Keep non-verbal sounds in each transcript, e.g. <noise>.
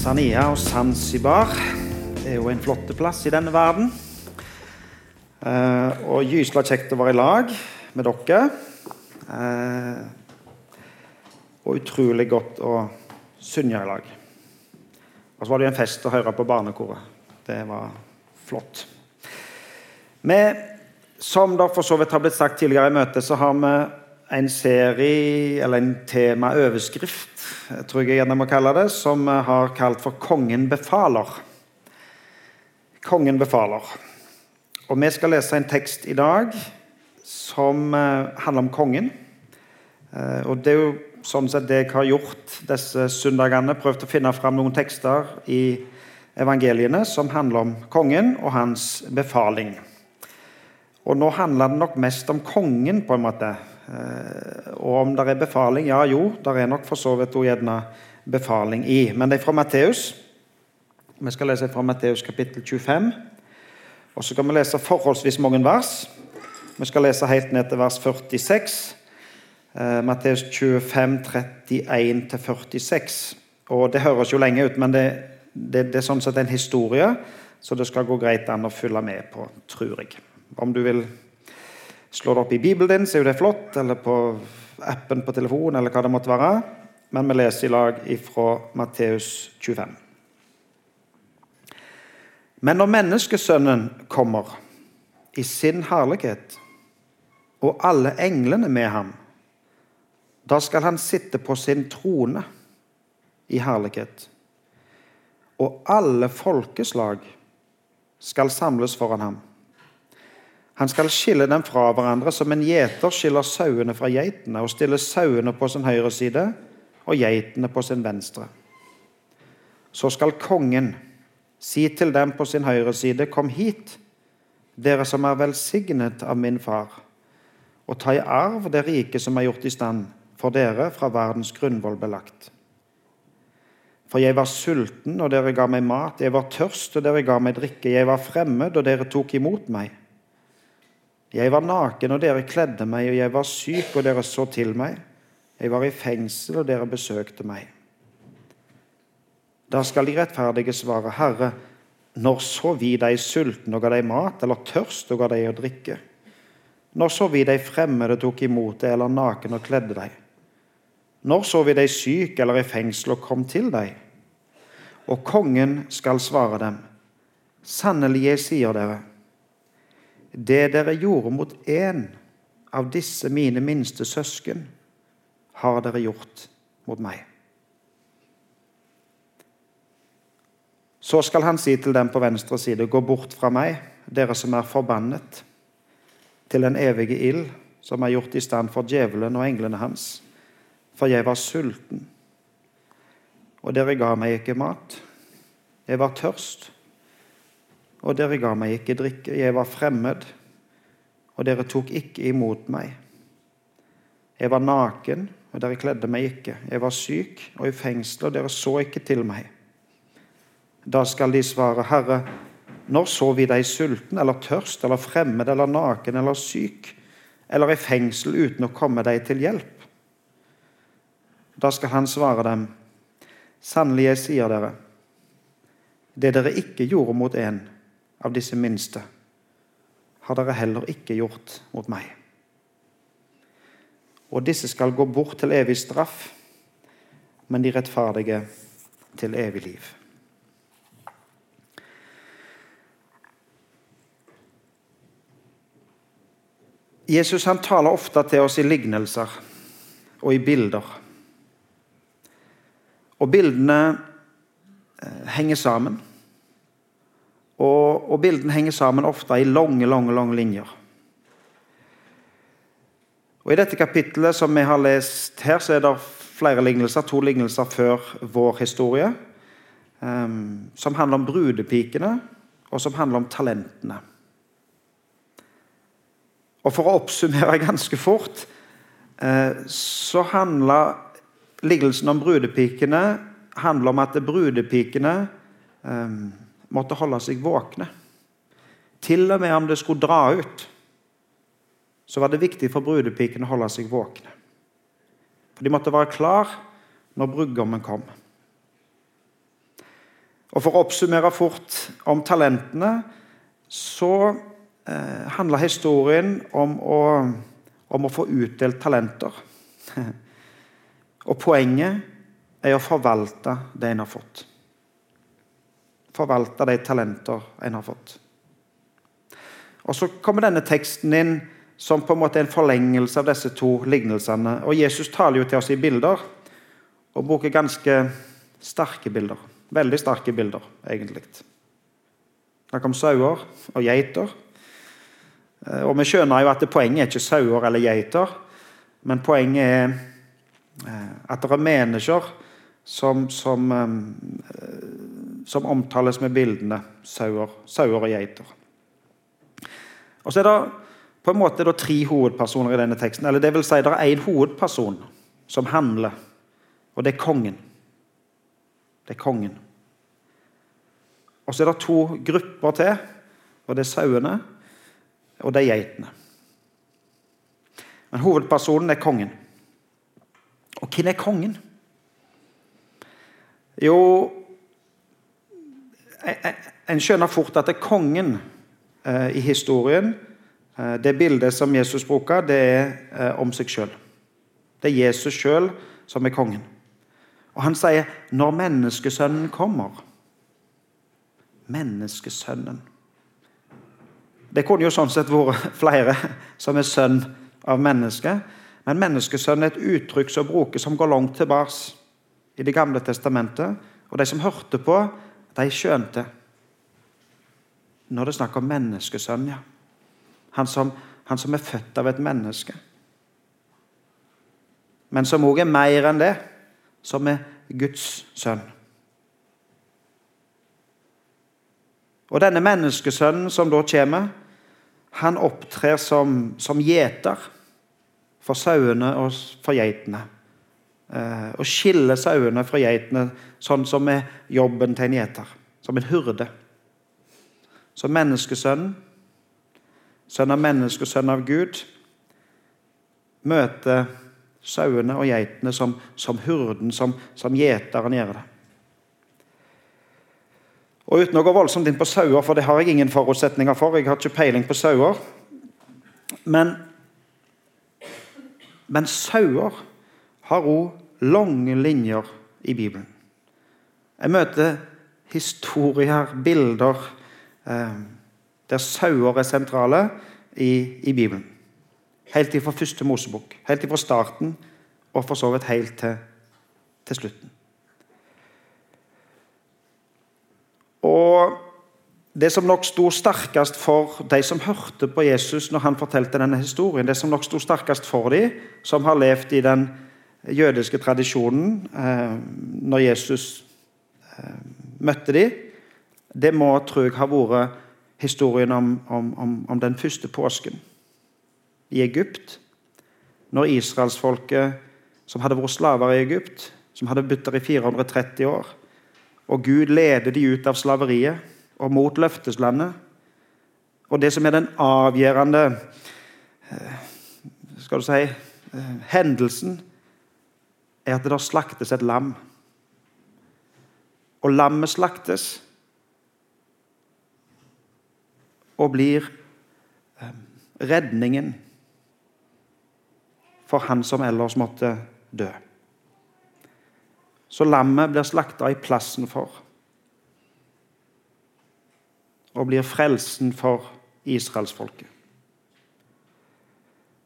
Tanzania og Zanzibar. Det er jo en flott plass i denne verden. Eh, og gysla kjekt å være i lag med dere. Eh, og utrolig godt å synge i lag. Og så var det jo en fest å høre på barnekoret. Det var flott. Vi, som det for så vidt har blitt sagt tidligere i møtet, så har vi en serie, eller en temaoverskrift, tror jeg gjerne må kalle det, som vi har kalt for 'Kongen befaler'. Kongen befaler. Og Vi skal lese en tekst i dag som eh, handler om kongen. Eh, og Det er jo sånn sett det jeg har gjort disse søndagene. Prøvd å finne fram noen tekster i evangeliene som handler om kongen og hans befaling. Og Nå handler det nok mest om kongen, på en måte. Eh, og om det er befaling Ja, jo, det er nok for så vidt gjerne befaling i. Men det er fra Matteus. Vi skal lese fra Matteus kapittel 25. Og så skal vi lese forholdsvis mange vers. Vi skal lese helt ned til vers 46. Eh, Matteus 25, 31-46. Og Det høres jo lenge ut, men det, det, det er sånn sett en historie, så det skal gå greit an å følge med på, tror jeg. Om du vil slå det opp i Bibelen din, så er det flott, eller på appen på telefonen, eller hva det måtte være. Men vi leser i lag fra Matteus 25. Men når menneskesønnen kommer i sin herlighet, og alle englene med ham, da skal han sitte på sin trone i herlighet. Og alle folkeslag skal samles foran ham. Han skal skille dem fra hverandre som en gjeter skiller sauene fra geitene, og stille sauene på sin høyre side og geitene på sin venstre. Så skal kongen si til dem på sin høyre side, kom hit, dere som er velsignet av min far, og ta i arv det rike som er gjort i stand for dere fra verdens grunnvoll belagt. For jeg var sulten, og dere ga meg mat. Jeg var tørst, og dere ga meg drikke. Jeg var fremmed, og dere tok imot meg. Jeg var naken, og dere kledde meg, og jeg var syk, og dere så til meg. Jeg var i fengsel, og dere besøkte meg. Da skal de rettferdige svare, Herre, når så vi deg sulten og ga deg mat, eller tørst og ga deg å drikke? Når så vi deg fremmede tok imot deg, eller naken og kledde deg? Når så vi deg syk eller i fengsel og kom til deg? Og kongen skal svare dem, sannelig, jeg sier dere, det dere gjorde mot én av disse mine minste søsken, har dere gjort mot meg. Så skal han si til dem på venstre side, gå bort fra meg, dere som er forbannet, til den evige ild, som er gjort i stand for djevelen og englene hans. For jeg var sulten, og dere ga meg ikke mat. Jeg var tørst, og dere ga meg ikke drikke. Jeg var fremmed, og dere tok ikke imot meg. Jeg var naken, og dere kledde meg ikke. Jeg var syk og i fengsel, og dere så ikke til meg. Da skal de svare, Herre, når så vi deg sulten eller tørst eller fremmed eller naken eller syk eller i fengsel uten å komme deg til hjelp? Da skal han svare dem, sannelig, jeg sier dere, det dere ikke gjorde mot en av disse minste, har dere heller ikke gjort mot meg. Og disse skal gå bort til evig straff, men de rettferdige til evig liv. Jesus han taler ofte til oss i lignelser og i bilder. Og bildene eh, henger sammen. Og, og bildene henger sammen ofte i lange, lange, lange linjer. Og I dette kapittelet som vi har lest her, så er det flere lignelser, to lignelser før vår historie, um, som handler om brudepikene, og som handler om talentene. Og For å oppsummere <laughs> ganske fort uh, så handler lignelsen om brudepikene handler om at brudepikene um, måtte holde seg våkne. Til og med om det skulle dra ut, så var det viktig for brudepikene å holde seg våkne. For De måtte være klar når brudgommen kom. Og For å oppsummere fort om talentene, så eh, handler historien om å, om å få utdelt talenter. <laughs> Og poenget er å forvalte det en har fått. Forvalte de talenter en har fått. Og Så kommer denne teksten inn som på en måte en forlengelse av disse to lignelsene. Og Jesus taler jo til oss i bilder, og bruker ganske sterke bilder. Veldig sterke bilder, egentlig. Det kom sauer og geiter. Eh, og Vi skjønner jo at poenget er ikke sauer eller geiter, men poenget er eh, at det er mennesker som, som, eh, som omtales med bildene sauer, og geiter. Og så er det på en måte tre hovedpersoner i denne teksten. eller det vil si Det er én hovedperson som handler, og det er kongen. Det er kongen. Og så er det to grupper til, og det er sauene, og det er geitene. Men hovedpersonen er kongen. Og hvem er kongen? Jo En skjønner fort at det er kongen eh, i historien Eh, det bildet som Jesus bruker, det er eh, om seg sjøl. Det er Jesus sjøl som er kongen. Og han sier 'når menneskesønnen kommer'. Menneskesønnen. Det kunne jo sånn sett vært <laughs> flere som er sønn av mennesket. Men menneskesønn er et uttrykk som brukes som går langt tilbake i Det gamle testamentet. Og de som hørte på, de skjønte. Når det er snakk om menneskesønn, ja. Han som, han som er født av et menneske. Men som òg er mer enn det, som er Guds sønn. Og denne menneskesønnen som da kommer, han opptrer som, som gjeter for sauene og for geitene. Eh, skille sauene fra geitene, sånn som er jobben til en gjeter. Som en hurde. Som menneskesønnen sønn av menneske og sønn av Gud, møter sauene og geitene som, som hurden, som, som gjeteren gjør det. Og Uten å gå voldsomt inn på sauer, for det har jeg ingen forutsetninger for. Jeg har ikke peiling på sauer. Men, men sauer har òg lange linjer i Bibelen. Jeg møter historier, bilder. Eh, der sauer er sentrale i, i Bibelen. Helt fra første Mosebok. Helt fra starten og for så vidt helt til, til slutten. Og Det som nok sto sterkest for de som hørte på Jesus når han fortalte denne historien, det som nok sto sterkest for de som har levd i den jødiske tradisjonen eh, når Jesus eh, møtte dem, det må tror jeg ha vært historien om, om, om, den første påsken i Egypt. Når israelsfolket, som hadde vært slaver i Egypt, som hadde der i 430 år, og Gud leder de ut av slaveriet og mot løfteslandet. Og det som er den avgjørende eh, skal du si, hendelsen, er at det da slaktes et lam. Og lammet slaktes og blir eh, redningen for han som ellers måtte dø. Så lammet blir slakta i plassen for og blir frelsen for israelsfolket.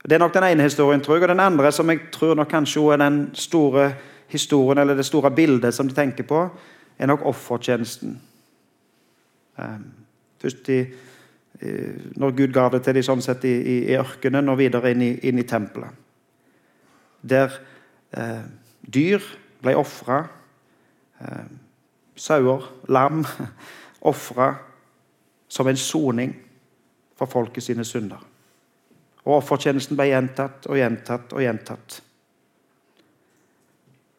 Det er nok den ene historien, tror jeg. Og den andre, som jeg tror nok kanskje er den store historien, eller det store bildet som de tenker på, er nok offertjenesten. Eh, først i når Gud ga det til dem sånn sett i, i, i, ørkenen og videre inn i, inn i tempelet. Der eh, dyr ble ofra. Eh, sauer, lam, <laughs> ofra som en soning for folket sine synder. Og Offertjenesten ble gjentatt og gjentatt og gjentatt.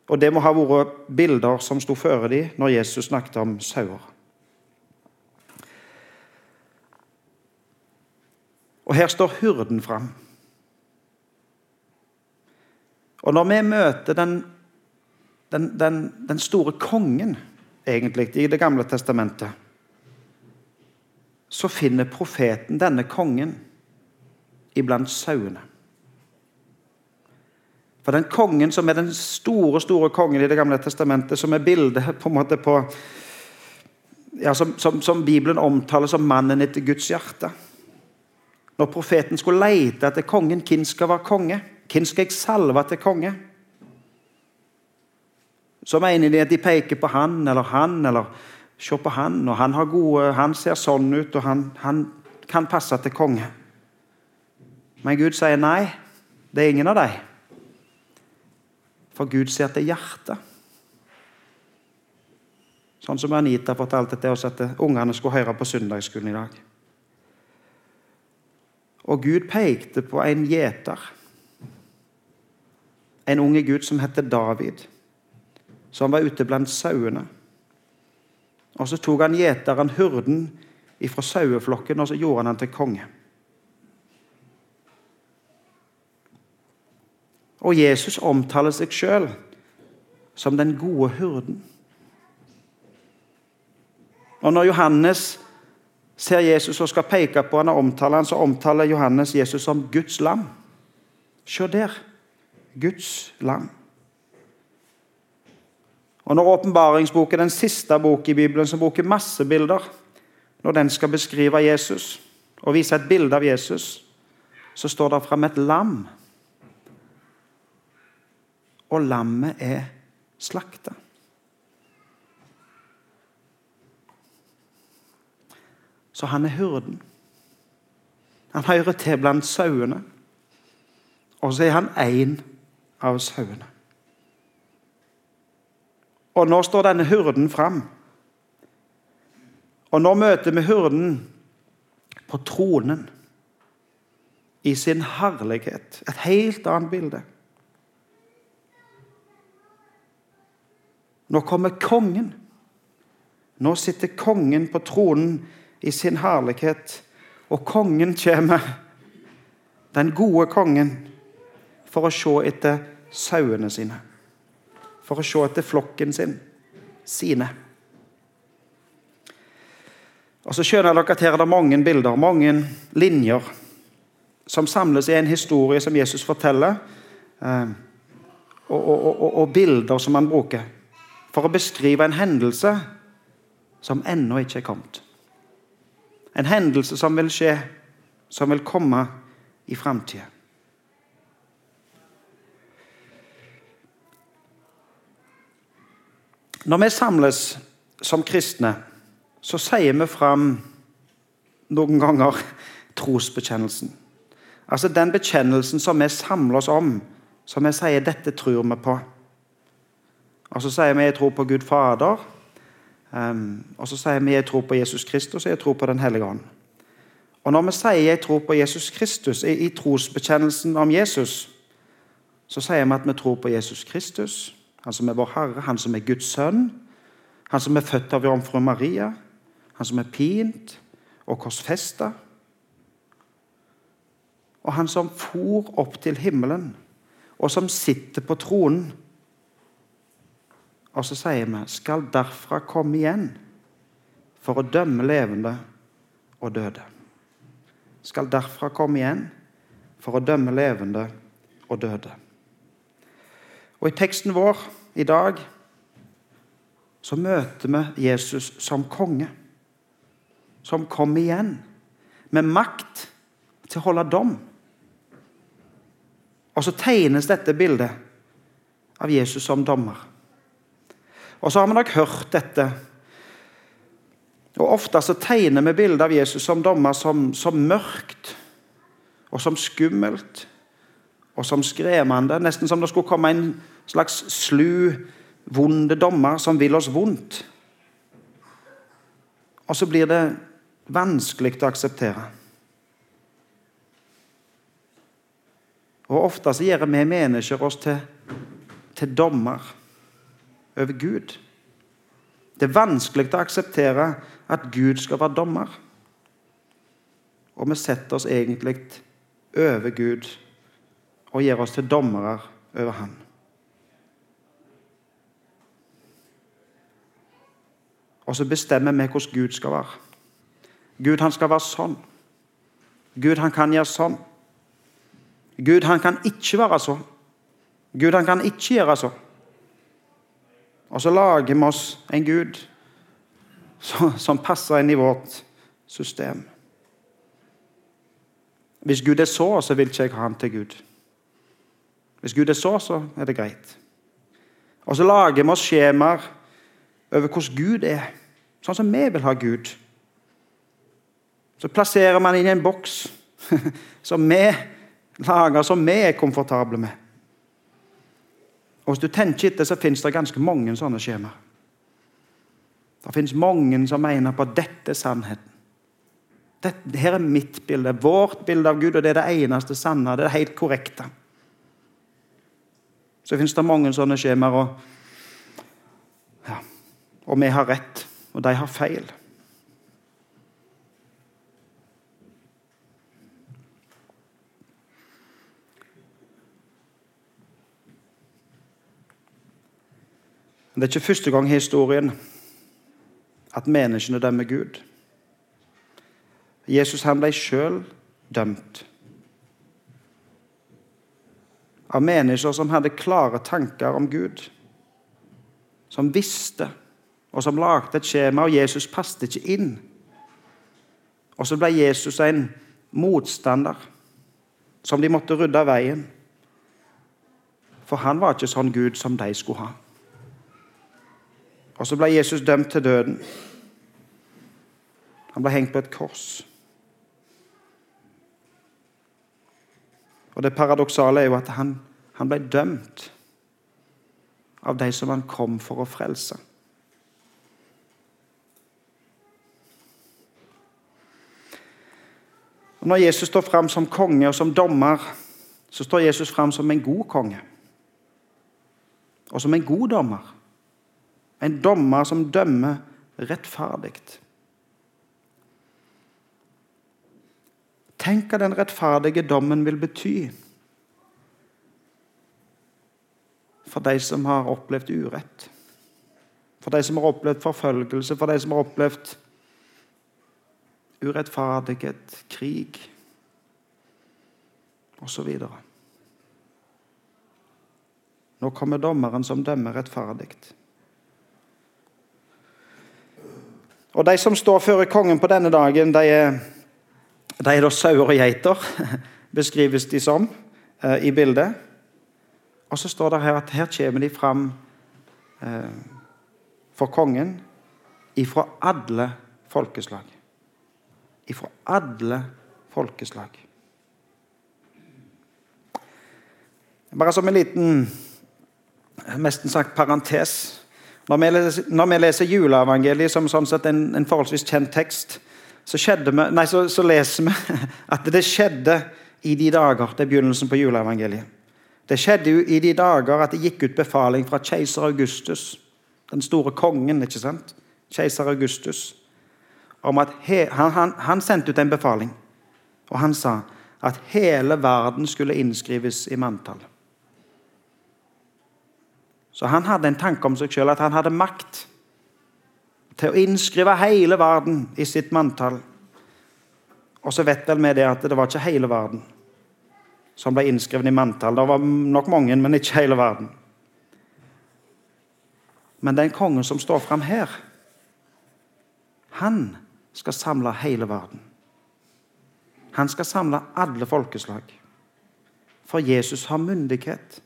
Og Det må ha vært bilder som sto føre dem når Jesus snakket om sauer. Og her står hyrden fram. Og når vi møter den, den, den, den store kongen egentlig, i Det gamle testamentet, så finner profeten denne kongen iblant sauene. For den kongen som er den store store kongen i Det gamle testamentet, som er bildet på en måte på ja, som, som, som Bibelen omtaler som mannen etter Guds hjerte. Når profeten skulle lete etter kongen, hvem skal være konge? Hvem skal jeg salve til konge? Så mener de at de peker på han eller han, eller se på han, og han, gode, han ser sånn ut, og han, han kan passe til konge. Men Gud sier nei, det er ingen av dem. For Gud ser til hjertet. Sånn som Anita fortalte til oss at ungene skulle høre på søndagsskolen i dag. Og Gud pekte på en gjeter. En unge gutt som het David, som var ute blant sauene. Og Så tok han gjeteren, hurden, fra saueflokken og så gjorde han han til konge. Og Jesus omtaler seg sjøl som den gode hurden. Og Når Johannes ser Jesus og skal peke på han og omtale han, så omtaler Johannes Jesus som Guds lam. Se der. Guds lam. Og Når åpenbaringsboken, den siste bok i Bibelen, som bruker masse bilder, når den skal beskrive Jesus og vise et bilde av Jesus, så står det fram et lam. Og lammet er slakta. Så han er hyrden. Han hører til blant sauene. Og så er han én av sauene. Og nå står denne hyrden fram. Og nå møter vi hyrden på tronen i sin herlighet. Et helt annet bilde. Nå kommer kongen. Nå sitter kongen på tronen i sin herlighet. Og kongen kommer, den gode kongen, for å se etter sauene sine. For å se etter flokken sin, sine. Og så skjønner dere at her er det mange bilder, mange linjer, som samles i en historie som Jesus forteller, eh, og, og, og, og bilder som han bruker for å beskrive en hendelse som ennå ikke er kommet. En hendelse som vil skje, som vil komme i framtida. Når vi samles som kristne, så sier vi fram noen ganger trosbekjennelsen. Altså den bekjennelsen som vi samler oss om, som vi sier 'dette tror vi på'. Og så sier vi 'jeg tror på Gud Fader'. Um, og så sier vi jeg tror på Jesus Kristus og jeg tror på Den hellige ånd. Og Når vi sier jeg tror på Jesus Kristus i, i trosbekjennelsen om Jesus, så sier vi at vi tror på Jesus Kristus, han som er vår Herre, han som er Guds sønn, han som er født av jomfru Maria, han som er pint og korsfesta, og han som for opp til himmelen, og som sitter på tronen og så sier vi skal derfra komme igjen for å dømme levende og døde. Skal derfra komme igjen for å dømme levende og døde. Og I teksten vår i dag så møter vi Jesus som konge. Som kom igjen med makt til å holde dom. Og så tegnes dette bildet av Jesus som dommer. Og så har vi nok hørt dette. Og Ofte så tegner vi bildet av Jesus som dommer som, som mørkt og som skummelt og som skremmende. Nesten som det skulle komme en slags slu, vonde dommer som vil oss vondt. Og så blir det vanskelig å akseptere. Og Ofte så gjør vi mennesker oss til, til dommer over Gud. Det er vanskelig å akseptere at Gud skal være dommer. Og vi setter oss egentlig over Gud og gjør oss til dommere over Han. Og så bestemmer vi hvordan Gud skal være. Gud han skal være sånn. Gud han kan gjøre sånn. Gud han kan ikke være sånn. Gud han kan ikke gjøre sånn. Og så lager vi oss en Gud som passer inn i vårt system. Hvis Gud er så, så vil ikke jeg ha ham til Gud. Hvis Gud er så, så er det greit. Og så lager vi oss skjemaer over hvordan Gud er, sånn som vi vil ha Gud. Så plasserer man inn i en boks <laughs> som vi lager, som vi er komfortable med. Og Hvis du tenker etter, så finnes det ganske mange sånne skjemaer. Det finnes mange som mener på at dette er sannheten. Dette, her er mitt bilde, vårt bilde av Gud, og det er det eneste sanne. Det er helt korrekte. Så finnes det mange sånne skjemaer, og, ja, og vi har rett, og de har feil. Det er ikke første gang i historien at menneskene dømmer Gud. Jesus han ble sjøl dømt. Av mennesker som hadde klare tanker om Gud. Som visste, og som lagde et skjema, og Jesus passet ikke inn. Og så ble Jesus en motstander som de måtte rydde av veien. For han var ikke sånn Gud som de skulle ha. Og så ble Jesus dømt til døden. Han ble hengt på et kors. Og Det paradoksale er jo at han, han ble dømt av de som han kom for å frelse. Og når Jesus står fram som konge og som dommer, så står Jesus fram som en god konge. Og som en god dommer. En dommer som dømmer rettferdig. Tenk hva den rettferdige dommen vil bety for de som har opplevd urett. For de som har opplevd forfølgelse, for de som har opplevd urettferdighet, krig osv. Nå kommer dommeren som dømmer rettferdig. Og De som står før kongen på denne dagen, de er, de er da sauer og geiter, <laughs> beskrives de som eh, i bildet. Og så står det her at her kommer de fram eh, for kongen ifra alle folkeslag. Ifra alle folkeslag. Bare som en liten nesten sagt parentes når vi, leser, juleevangeliet som sånn en, en, forholdsvis kjent tekst, så, vi, nei, så, så, leser vi <laughs> at det skjedde i de dager Det er begynnelsen på juleevangeliet. Det skjedde jo i de dager at det gikk ut befaling fra keiser Augustus, den store kongen, ikke sant? Keiser Augustus, om at he, han, han, han sendte ut en befaling. Og han sa at hele verden skulle innskrives i manntall. Så han hadde en tanke om seg sjøl at han hadde makt til å innskrive hele verden i sitt manntall. Og så vet vel vi det at det var ikke hele verden som ble innskrevet i manntall. Det var nok mange, men ikke hele verden. Men den kongen som står fram her, han skal samle hele verden. Han skal samle alle folkeslag. For Jesus har myndighet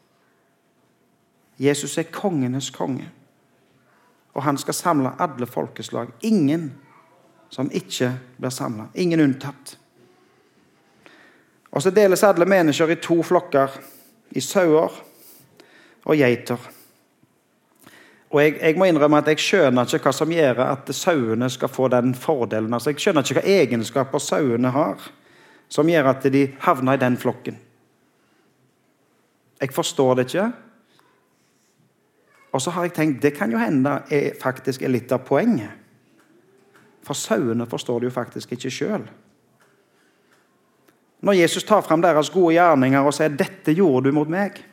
Jesus er kongenes konge. Og han skal samle alle folkeslag. Ingen som ikke blir samla. Ingen unntatt. Og så deles alle mennesker i to flokker, i sauer og geiter. Og jeg, jeg, må innrømme at jeg skjønner ikke hva som gjør at sauene skal få den fordelen. Altså, jeg skjønner ikke hva egenskaper sauene har som gjør at de havner i den flokken. Jeg forstår det ikke. Og så har jeg tenkt det kan jo hende er faktisk er litt av poenget. For sauene forstår det jo faktisk ikke sjøl. Når Jesus tar fram deres gode gjerninger og sier 'dette gjorde du mot meg',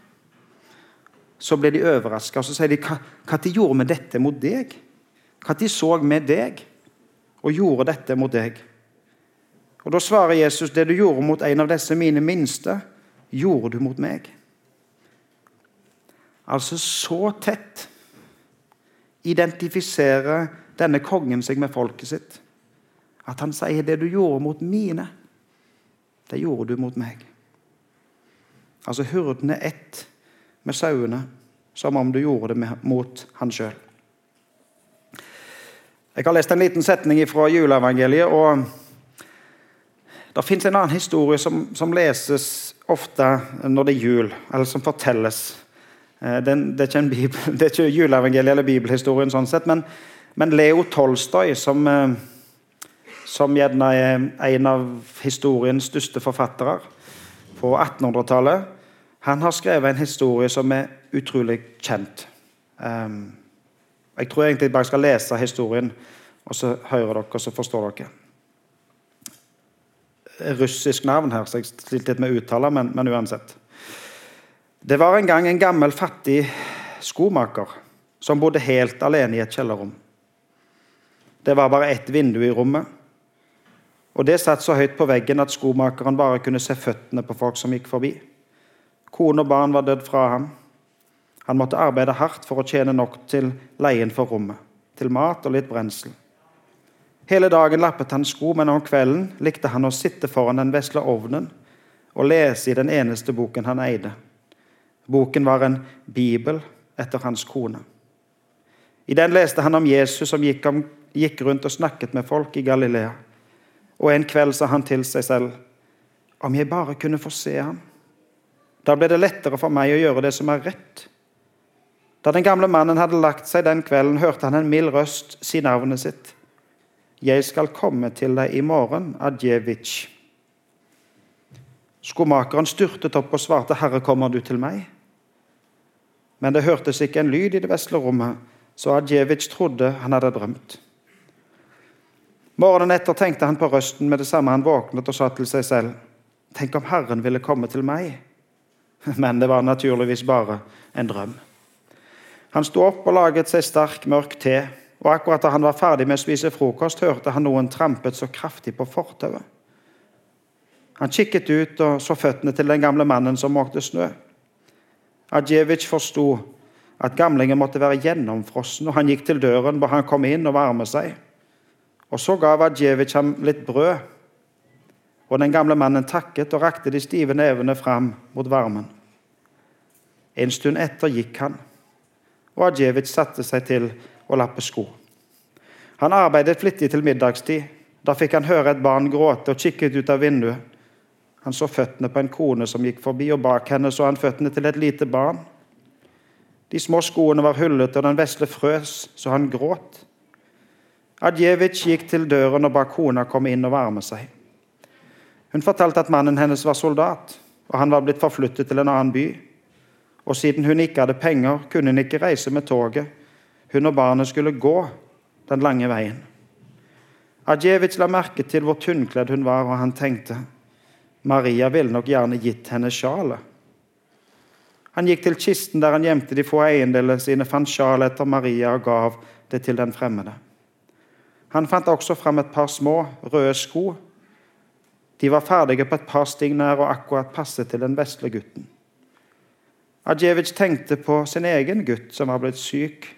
så blir de overraska. Så sier de 'hva de gjorde vi dette mot deg'? Når så vi deg og gjorde dette mot deg? Og Da svarer Jesus, det du gjorde mot en av disse mine minste, gjorde du mot meg. Altså så tett identifiserer denne kongen seg med folket sitt at han sier det du gjorde mot mine, det gjorde du mot meg. Altså hyrden er ett med sauene, som om du gjorde det mot han sjøl. Jeg har lest en liten setning fra juleevangeliet. og Det fins en annen historie som, som, leses ofte når det er jul, eller som fortelles. Eh, den, det, er bibel, <laughs> det, er ikke juleevangeliet eller bibelhistorien, sånn sett, men, men Leo Tolstoy, som, eh, som gjerne er en av historiens største forfattere på 1800-tallet, han har skrevet en historie som er utrolig kjent. Um, jeg tror egentlig jeg bare skal lese historien, og så hører dere, og så forstår dere. Russisk navn her, så jeg stilte litt med uttale, men, men uansett. Det var en gang en gammel, fattig skomaker som bodde helt alene i et kjellerrom. Det var bare ett vindu i rommet, og det satt så høyt på veggen at skomakeren bare kunne se føttene på folk som gikk forbi. Kone og barn var dødd fra ham. Han måtte arbeide hardt for å tjene nok til leien for rommet, til mat og litt brensel. Hele dagen lappet han sko, men om kvelden likte han å sitte foran den vesle ovnen og lese i den eneste boken han eide. Boken var en bibel etter hans kone. I den leste han om Jesus som gikk, om, gikk rundt og snakket med folk i Galilea. Og en kveld sa han til seg selv, om jeg bare kunne få se ham da ble det lettere for meg å gjøre det som er rett. Da den gamle mannen hadde lagt seg den kvelden, hørte han en mild røst si navnet sitt. Jeg skal komme til deg i morgen, Adjevitsj. Skomakeren styrtet opp og svarte, Herre, kommer du til meg? Men det hørtes ikke en lyd i det vesle rommet, så Adjevic trodde han hadde drømt. Morgenen etter tenkte han på røsten med det samme han våknet og sa til seg selv, Tenk om Herren ville komme til meg? <laughs> Men det var naturligvis bare en drøm. Han sto opp og laget seg sterk, mørk te, og akkurat da han var ferdig med å spise frokost, hørte han noen trampet så kraftig på fortauet. Han kikket ut og så føttene til den gamle mannen som måkte snø. Adjevitsj forsto at gamlingen måtte være gjennomfrossen, og han gikk til døren, hvor han kom inn og varme seg. Og Så gav Adjevic ham litt brød, og den gamle mannen takket og rakte de stive nevene fram mot varmen. En stund etter gikk han, og Adjevic satte seg til å lappe sko. Han arbeidet flittig til middagstid. Da fikk han høre et barn gråte og kikket ut av vinduet. Han så føttene på en kone som gikk forbi, og bak henne så han føttene til et lite barn. De små skoene var hullete, og den vesle frøs, så han gråt. Adjevic gikk til døren og ba kona komme inn og varme seg. Hun fortalte at mannen hennes var soldat, og han var blitt forflyttet til en annen by og siden hun ikke hadde penger, kunne hun ikke reise med toget. Hun og barnet skulle gå den lange veien. Adjevic la merke til hvor tynnkledd hun var, og han tenkte Maria ville nok gjerne gitt henne sjalet. Han gikk til kisten der han gjemte de få eiendelene sine, fant sjalet etter Maria og gav det til den fremmede. Han fant også fram et par små, røde sko. De var ferdige på et par stigner og akkurat passet til den vesle gutten. Adjevic tenkte på sin egen gutt som var blitt syk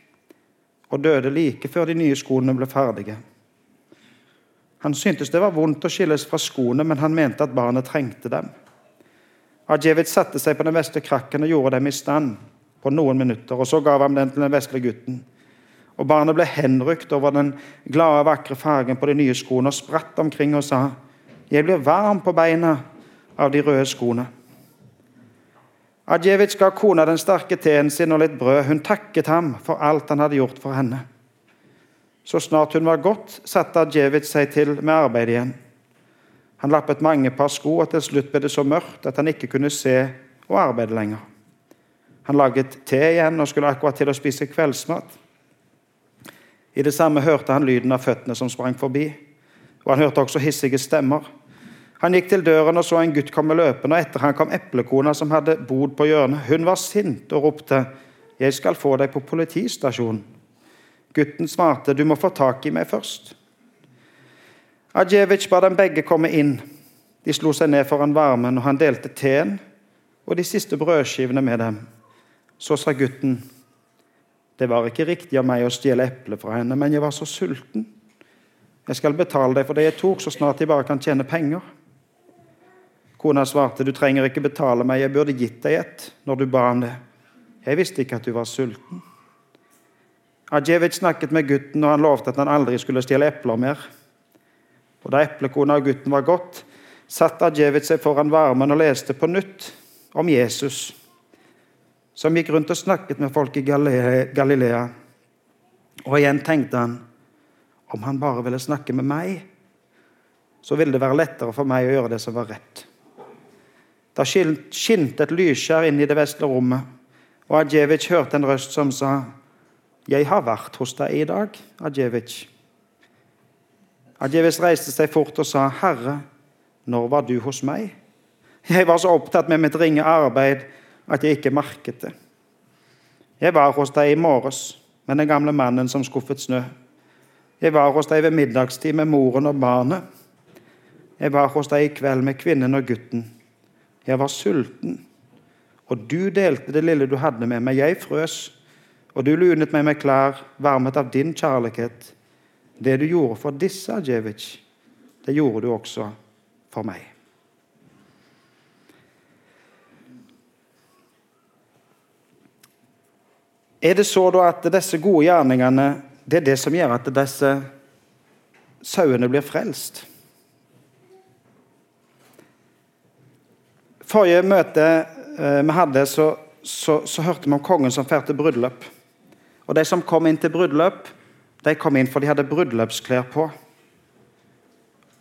og døde like før de nye skoene ble ferdige. Han syntes det var vondt å skilles fra skoene, men han mente at barnet trengte dem. Ajevit satte seg på den vesle krakken og gjorde dem i stand på noen minutter, og så gav han den til den vesle gutten. Og Barnet ble henrykt over den glade, vakre fargen på de nye skoene og spratt omkring og sa, 'Jeg blir varm på beina av de røde skoene.' Adjevitsj ga kona den sterke teen sin og litt brød. Hun takket ham for alt han hadde gjort for henne. Så snart hun var gått, satte Adjevitsj seg til med arbeidet igjen. Han lappet mange par sko, og til slutt ble det så mørkt at han ikke kunne se og arbeide lenger. Han laget te igjen og skulle akkurat til å spise kveldsmat. I det samme hørte han lyden av føttene som sprang forbi, og han hørte også hissige stemmer. Han gikk til døren og så en gutt komme løpende, og etter han kom eplekona som hadde bodd på hjørnet. Hun var sint og ropte, 'Jeg skal få deg på politistasjonen.' Gutten svarte, 'Du må få tak i meg først.' Adjevic ba dem begge komme inn. De slo seg ned foran varmen, og han delte teen og de siste brødskivene med dem. Så sa gutten, 'Det var ikke riktig av meg å stjele eplet fra henne, men jeg var så sulten.' 'Jeg skal betale deg for det jeg tok, så snart jeg bare kan tjene penger.' Kona svarte, 'Du trenger ikke betale meg, jeg burde gitt deg et når du ba om det.' 'Jeg visste ikke at du var sulten.' Adjevic snakket med gutten, og han lovte at han aldri skulle stjele epler mer. Og Da eplekona og gutten var gått, satte Adjevic seg foran varmen og leste på nytt om Jesus, som gikk rundt og snakket med folk i Galilea. Og igjen tenkte han om han bare ville snakke med meg, så ville det være lettere for meg å gjøre det som var rett. Da skinte et lysskjær inn i det vesle rommet, og Adjevic hørte en røst som sa, 'Jeg har vært hos deg i dag, Adjevic.' Adjevic reiste seg fort og sa, 'Herre, når var du hos meg?' Jeg var så opptatt med mitt ringe arbeid at jeg ikke merket det. Jeg var hos deg i morges med den gamle mannen som skuffet snø. Jeg var hos deg ved middagstid med moren og barnet. Jeg var hos deg i kveld med kvinnen og gutten. Jeg var sulten, og du delte det lille du hadde med meg. Jeg frøs, og du lunet meg med klær, varmet av din kjærlighet. Det du gjorde for disse, Djevic, det gjorde du også for meg. Er det så da at disse gode gjerningene det er det som gjør at disse sauene blir frelst? Forrige møte eh, vi hadde, så, så, så hørte vi om kongen som førte bryllup. Og De som kom inn til bryllup, de kom inn for de hadde bryllupsklær på.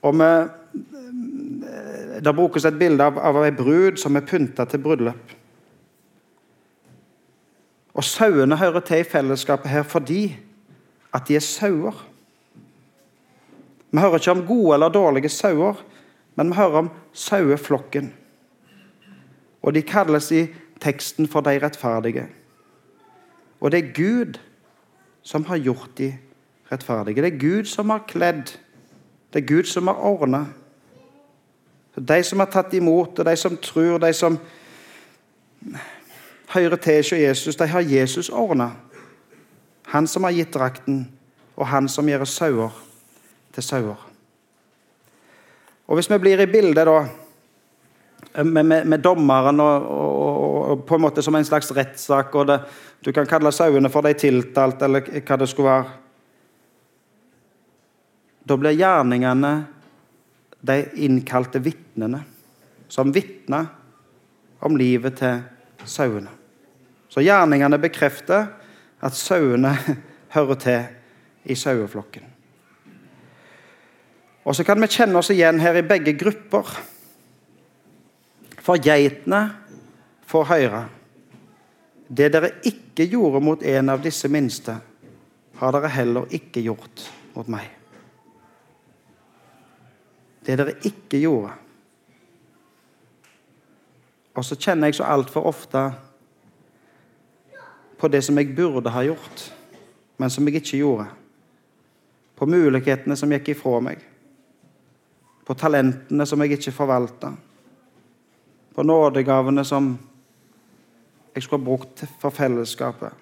Og Det brukes et bilde av, av ei brud som er pynta til bryllup. Og sauene hører til i fellesskapet her fordi at de er sauer. Vi hører ikke om gode eller dårlige sauer, men vi hører om saueflokken. Og de kalles i teksten for de rettferdige. Og det er Gud som har gjort de rettferdige. Det er Gud som har kledd. Det er Gud som har ordna. De som har tatt imot, og de som tror, de som hører til hos Jesus, de har Jesus ordna. Han som har gitt drakten, og han som gjør sauer til sauer. Og Hvis vi blir i bildet da, med, med, med dommeren og, og, og, på en måte som en slags rettssak og det, Du kan kalle sauene for de tiltalt, eller hva det skulle være. Da blir gjerningene de innkalte vitnene, som vitner om livet til sauene. Så gjerningene bekrefter at sauene <laughs> hører til i saueflokken. Og så kan vi kjenne oss igjen her i begge grupper. For geitene får høre. Det dere ikke gjorde mot en av disse minste, har dere heller ikke gjort mot meg. Det dere ikke gjorde. Og så kjenner jeg så altfor ofte på det som jeg burde ha gjort, men som jeg ikke gjorde. På mulighetene som gikk ifra meg. På talentene som jeg ikke forvalta. På nådegavene som jeg skulle ha brukt for fellesskapet.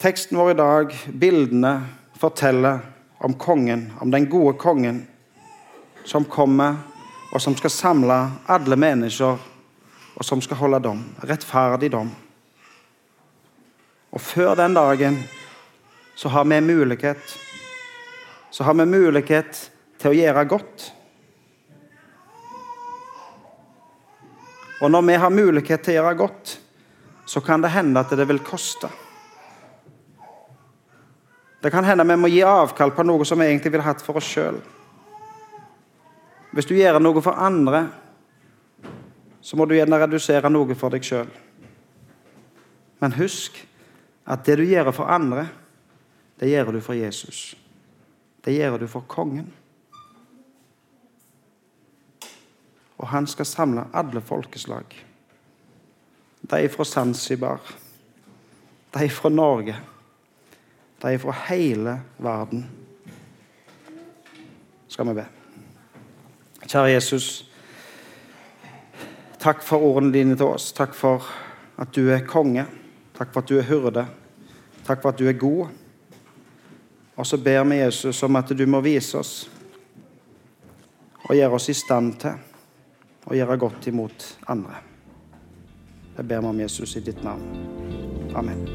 Teksten vår i dag, bildene, forteller om kongen, om den gode kongen som kommer, og som skal samle alle mennesker, og som skal holde dom. Rettferdig dom. Og før den dagen så har vi mulighet Så har vi mulighet til å gjøre godt. Og når vi har mulighet til å gjøre godt, så kan det hende at det vil koste. Det kan hende vi må gi avkall på noe som vi egentlig ville hatt for oss sjøl. Hvis du gjør noe for andre, så må du gjerne redusere noe for deg sjøl. Men husk at det du gjør for andre, det gjør du for Jesus. Det gjør du for kongen. Og han skal samle alle folkeslag. De fra Zanzibar, de fra Norge, de fra hele verden. Skal vi be. Kjære Jesus, takk for ordene dine til oss. Takk for at du er konge. Takk for at du er hyrde. Takk for at du er god. Og så ber vi Jesus om at du må vise oss og gjøre oss i stand til å gjøre godt imot andre. Jeg ber meg om Jesus i ditt navn. Amen.